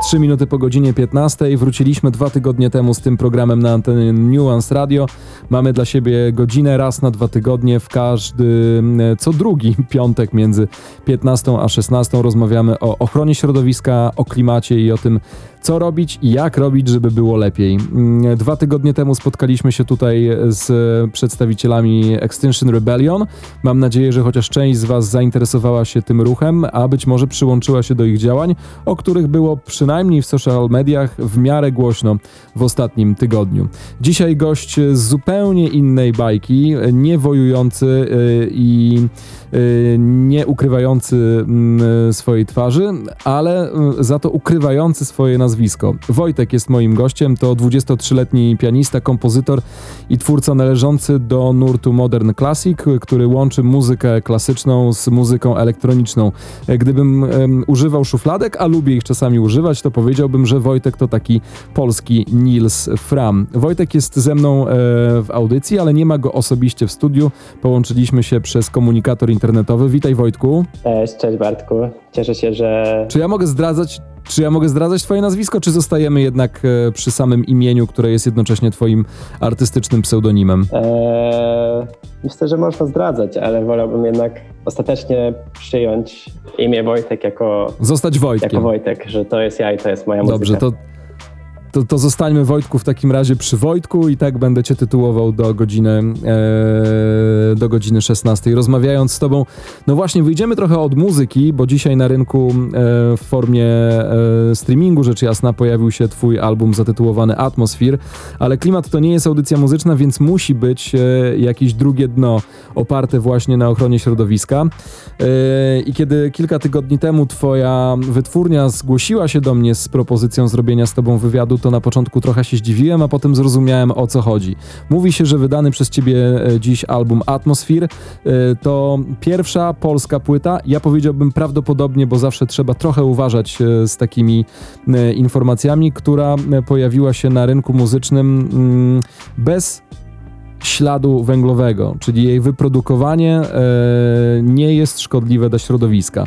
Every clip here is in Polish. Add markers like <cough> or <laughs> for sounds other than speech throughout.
3 minuty po godzinie 15. Wróciliśmy dwa tygodnie temu z tym programem na antenie Nuance Radio. Mamy dla siebie godzinę raz na dwa tygodnie w każdy, co drugi <laughs> piątek między 15 a 16 rozmawiamy o ochronie środowiska, o klimacie i o tym, co robić i jak robić, żeby było lepiej. Mm, dwa tygodnie temu spotkaliśmy się tutaj z przedstawicielami Extinction Rebellion. Mam nadzieję, że chociaż część z Was zainteresowała się tym ruchem, a być może przyłączyła się do ich działań, o których było przynajmniej w social mediach w miarę głośno w ostatnim tygodniu. Dzisiaj gość z zupełnie innej bajki, nie wojujący y, i y, nie ukrywający mm, swojej twarzy, ale y, za to ukrywający swoje nazwisko nazwisko. Wojtek jest moim gościem, to 23-letni pianista, kompozytor i twórca należący do nurtu Modern Classic, który łączy muzykę klasyczną z muzyką elektroniczną. Gdybym um, używał szufladek, a lubię ich czasami używać, to powiedziałbym, że Wojtek to taki polski Nils Fram. Wojtek jest ze mną e, w audycji, ale nie ma go osobiście w studiu. Połączyliśmy się przez komunikator internetowy. Witaj Wojtku. Cześć, cześć Bartku. Cieszę się, że... Czy ja mogę zdradzać, czy ja mogę zdradzać twoje nazwisko, czy zostajemy jednak e, przy samym imieniu, które jest jednocześnie twoim artystycznym pseudonimem? Eee, myślę, że można zdradzać, ale wolałbym jednak ostatecznie przyjąć imię Wojtek jako... Zostać Wojtkiem. Jako Wojtek, że to jest ja i to jest moja muzyka. Dobrze, to to, to zostańmy Wojtku w takim razie przy Wojtku i tak będę cię tytułował do godziny, e, do godziny 16. Rozmawiając z tobą, no właśnie wyjdziemy trochę od muzyki, bo dzisiaj na rynku e, w formie e, streamingu rzecz jasna pojawił się twój album zatytułowany Atmosphere, ale klimat to nie jest audycja muzyczna, więc musi być e, jakieś drugie dno oparte właśnie na ochronie środowiska. E, I kiedy kilka tygodni temu twoja wytwórnia zgłosiła się do mnie z propozycją zrobienia z tobą wywiadu, to na początku trochę się zdziwiłem, a potem zrozumiałem o co chodzi. Mówi się, że wydany przez ciebie e, dziś album Atmosphere e, to pierwsza polska płyta. Ja powiedziałbym prawdopodobnie, bo zawsze trzeba trochę uważać e, z takimi informacjami, która pojawiła się na rynku muzycznym mm, bez śladu węglowego, czyli jej wyprodukowanie nie jest szkodliwe dla środowiska.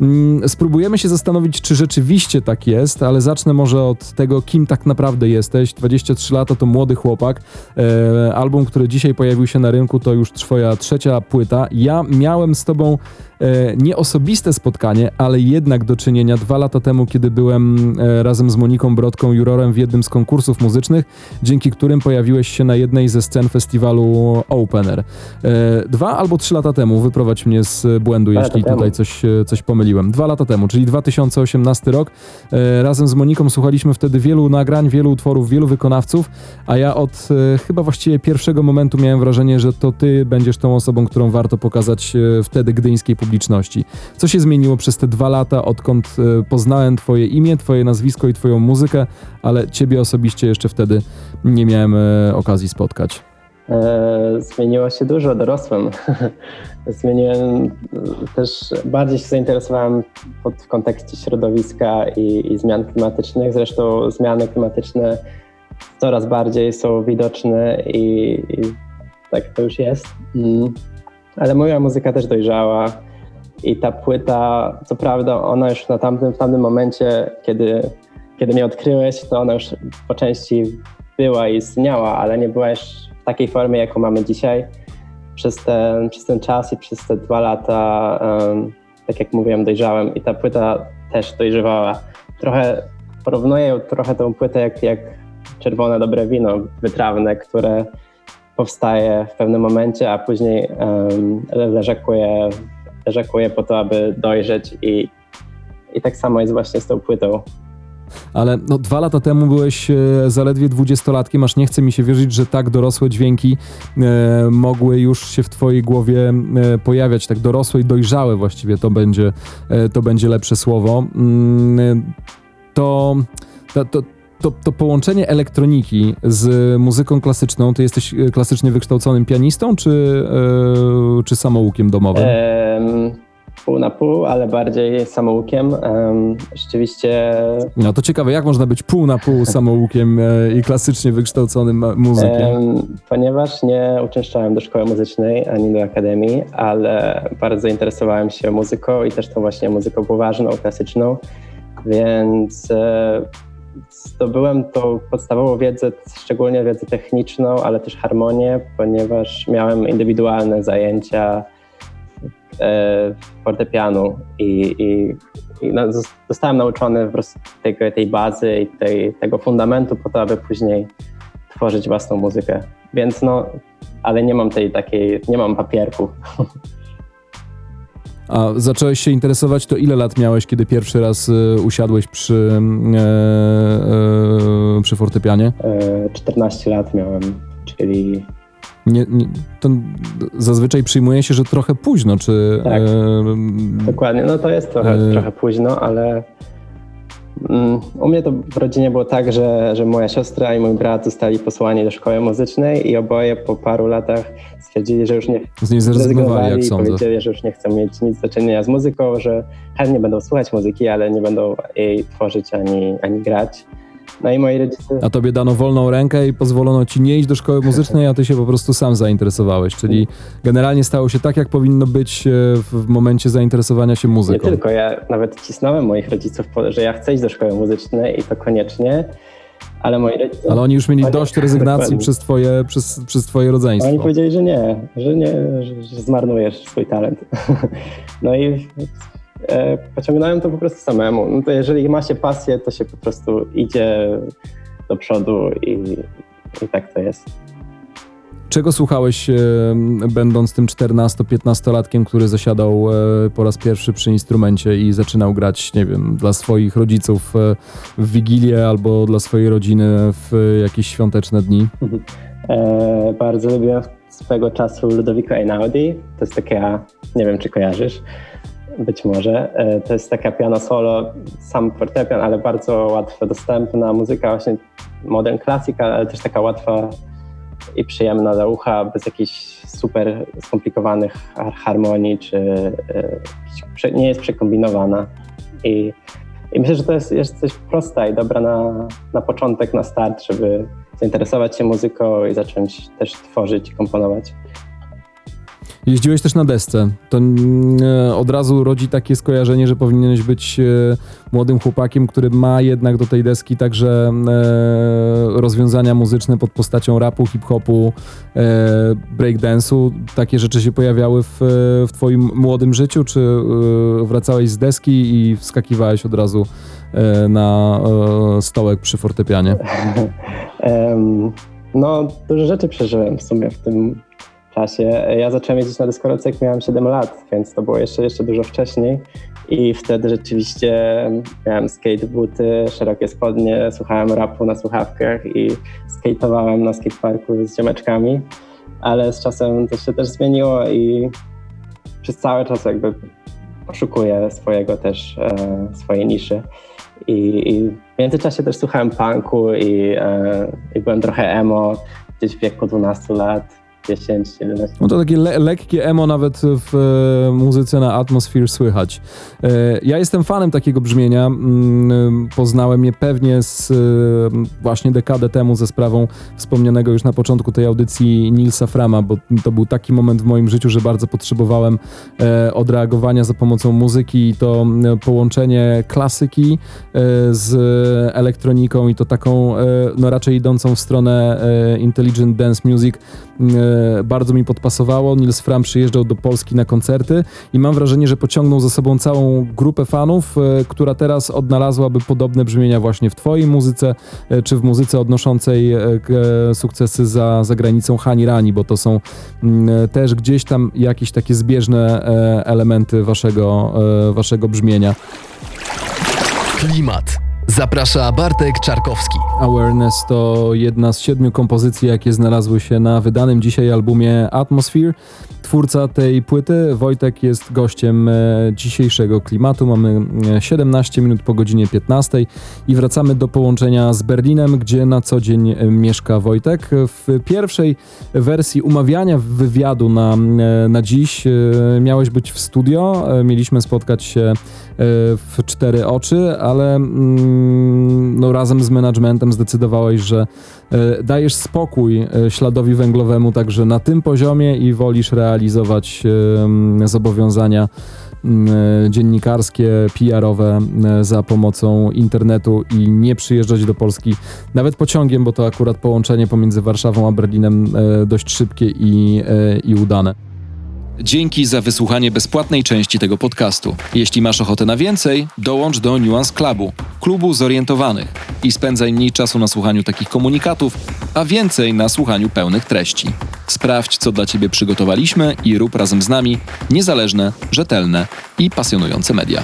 Mm, spróbujemy się zastanowić, czy rzeczywiście tak jest, ale zacznę może od tego, kim tak naprawdę jesteś. 23 lata to młody chłopak. E, album, który dzisiaj pojawił się na rynku, to już twoja trzecia płyta. Ja miałem z tobą e, nie osobiste spotkanie, ale jednak do czynienia dwa lata temu, kiedy byłem e, razem z Moniką Brodką jurorem w jednym z konkursów muzycznych, dzięki którym pojawiłeś się na jednej ze scen festiwalu Opener. Dwa albo trzy lata temu, wyprowadź mnie z błędu, jeśli tutaj coś, coś pomyliłem. Dwa lata temu, czyli 2018 rok. E, razem z Moniką słuchaliśmy wtedy wielu nagrań, wielu utworów, wielu wykonawców, a ja od e, chyba właściwie pierwszego momentu miałem wrażenie, że to ty będziesz tą osobą, którą warto pokazać e, wtedy gdyńskiej publiczności. Co się zmieniło przez te dwa lata, odkąd poznałem twoje imię, twoje nazwisko i twoją muzykę, ale ciebie osobiście jeszcze wtedy nie miałem okazji spotkać. E, zmieniło się dużo, dorosłem. <laughs> Zmieniłem też, bardziej się zainteresowałem pod, w kontekście środowiska i, i zmian klimatycznych. Zresztą zmiany klimatyczne coraz bardziej są widoczne i, i tak to już jest. Mm. Ale moja muzyka też dojrzała i ta płyta, co prawda ona już na tamtym, w tamtym momencie, kiedy, kiedy mnie odkryłeś, to ona już po części była i istniała, ale nie była już takiej formie, jaką mamy dzisiaj. Przez ten, przez ten czas i przez te dwa lata, um, tak jak mówiłem, dojrzałem i ta płyta też dojrzewała. Trochę porównuję trochę tą płytę jak, jak czerwone dobre wino wytrawne, które powstaje w pewnym momencie, a później um, leżakuje, leżakuje po to, aby dojrzeć i, i tak samo jest właśnie z tą płytą ale no, dwa lata temu byłeś e, zaledwie dwudziestolatkiem, aż nie chce mi się wierzyć, że tak dorosłe dźwięki e, mogły już się w twojej głowie e, pojawiać, tak dorosłe i dojrzałe właściwie to będzie, e, to będzie lepsze słowo. Mm, to, to, to to, to połączenie elektroniki z muzyką klasyczną, ty jesteś e, klasycznie wykształconym pianistą, czy, czy samoukiem domowym? Pół na pół, ale bardziej samoukiem. Um, rzeczywiście. No to ciekawe, jak można być pół na pół samoukiem e, i klasycznie wykształconym muzykiem? Um, ponieważ nie uczęszczałem do szkoły muzycznej ani do akademii, ale bardzo zainteresowałem się muzyką i też tą właśnie muzyką poważną, klasyczną, więc e, zdobyłem tą podstawową wiedzę, szczególnie wiedzę techniczną, ale też harmonię, ponieważ miałem indywidualne zajęcia e, fortepianu i, i, i no, zostałem nauczony po prostu tej, tej bazy i tej, tego fundamentu po to, aby później tworzyć własną muzykę. Więc no, ale nie mam tej takiej, nie mam papierku. <laughs> A zacząłeś się interesować, to ile lat miałeś, kiedy pierwszy raz y, usiadłeś przy, e, e, przy fortepianie? E, 14 lat miałem, czyli... Nie, nie, to zazwyczaj przyjmuje się, że trochę późno, czy... Tak, dokładnie. No to jest trochę, trochę późno, ale u mnie to w rodzinie było tak, że, że moja siostra i mój brat zostali posłani do szkoły muzycznej i oboje po paru latach stwierdzili, że już nie z niej zrezygnowali, jak i sądzę. powiedzieli, że już nie chcą mieć nic do czynienia z muzyką, że chętnie będą słuchać muzyki, ale nie będą jej tworzyć ani, ani grać. No i moi rodzice... A tobie dano wolną rękę i pozwolono ci nie iść do szkoły muzycznej, a ty się po prostu sam zainteresowałeś, czyli generalnie stało się tak, jak powinno być e, w momencie zainteresowania się muzyką. Nie tylko, ja nawet cisnąłem moich rodziców, że ja chcę iść do szkoły muzycznej i to koniecznie, ale moi rodzice... Ale oni już mieli oni, dość rezygnacji przez twoje, przez, przez twoje rodzeństwo. Oni powiedzieli, że nie, że nie, że, że zmarnujesz swój talent. <laughs> No i pociągnąłem to po prostu samemu. No to jeżeli ma się pasję, to się po prostu idzie do przodu i, i tak to jest. Czego słuchałeś, e, będąc tym 14-15-latkiem, który zasiadał e, po raz pierwszy przy instrumencie i zaczynał grać, nie wiem, dla swoich rodziców e, w Wigilię albo dla swojej rodziny w jakieś świąteczne dni? E, bardzo lubiłem swego czasu Ludowiko Einaudi. To jest taka, nie wiem czy kojarzysz, być może. E, to jest taka piano solo, sam fortepian, ale bardzo łatwo dostępna muzyka, właśnie modern classical, ale też taka łatwa i przyjemna dla ucha, bez jakichś super skomplikowanych harmonii, czy e, nie jest przekombinowana. I, i myślę, że to jest, jest coś prosta i dobra na, na początek, na start, żeby zainteresować się muzyką i zacząć też tworzyć komponować. Jeździłeś też na desce. To e, od razu rodzi takie skojarzenie, że powinieneś być e, młodym chłopakiem, który ma jednak do tej deski także e, rozwiązania muzyczne pod postacią rapu, hip-hopu, breakdance'u. Takie rzeczy się pojawiały w, w twoim młodym życiu, czy wracałeś z deski i wskakiwałeś od razu na stołek przy fortepianie? <laughs> no, dużo rzeczy przeżyłem w sumie w tym czasie. Ja zacząłem jeździć na deskorolce, jak miałem 7 lat, więc to było jeszcze, jeszcze dużo wcześniej. I wtedy rzeczywiście miałem skatebooty, szerokie spodnie, słuchałem rapu na słuchawkach i skateowałem na skateparku z ziomeczkami. Ale z czasem to się też zmieniło i przez cały czas jakby poszukuję swojego też, e, swojej niszy. I, I, w międzyczasie też słuchałem punku i, e, i byłem trochę emo, gdzieś w wieku 12 lat 10, 11. No to takie le lekkie emo nawet w e, muzyce na Atmosphere słychać. E, ja jestem fanem takiego brzmienia. Mm, poznałem je pewnie z e, właśnie dekadę temu ze sprawą wspomnianego już na początku tej audycji Nilsa Frama, bo to był taki moment w moim życiu, że bardzo potrzebowałem e, odreagowania za pomocą muzyki i to e, połączenie klasyki e, z elektroniką i to taką no raczej idącą w stronę intelligent dance music bardzo mi podpasowało. Nils Fram przyjeżdżał do Polski na koncerty i mam wrażenie, że pociągnął za sobą całą grupę fanów, e, która teraz odnalazłaby podobne brzmienia właśnie w twojej muzyce, e, czy w muzyce odnoszącej e, sukcesy za, za granicą Hani Rani, bo to są mm, też gdzieś tam jakieś takie zbieżne elementy waszego, waszego brzmienia. Klimat. Zaprasza Bartek Czarkowski. Awareness to jedna z siedmiu kompozycji, jakie znalazły się na wydanym dzisiaj albumie Atmosphere. Twórca tej płyty. Wojtek jest gościem e, dzisiejszego klimatu. Mamy e, 17 minut po godzinie 15 i wracamy do połączenia z Berlinem, gdzie na co dzień e, mieszka Wojtek. W pierwszej wersji umawiania wywiadu na, e, na dziś e, miałeś być w studio. E, Mieliśmy spotkać się e, w cztery oczy, ale mm, no, razem z managementem zdecydowałeś, że e, dajesz spokój e, śladowi węglowemu także na tym poziomie i wolisz realizować m, zobowiązania m, e, dziennikarskie, PR-owe e, za pomocą internetu i nie przyjeżdżać do Polski nawet pociągiem, bo to akurat połączenie pomiędzy Warszawą a Berlinem e, dość szybkie i, i udane. Dzięki za wysłuchanie bezpłatnej części tego podcastu. Jeśli masz ochotę na więcej, dołącz do Nuance Clubu, klubu zorientowanych i spędzaj mniej czasu na słuchaniu takich komunikatów, a więcej na słuchaniu pełnych treści. Sprawdź, co dla Ciebie przygotowaliśmy i rób razem z nami niezależne, rzetelne i pasjonujące media.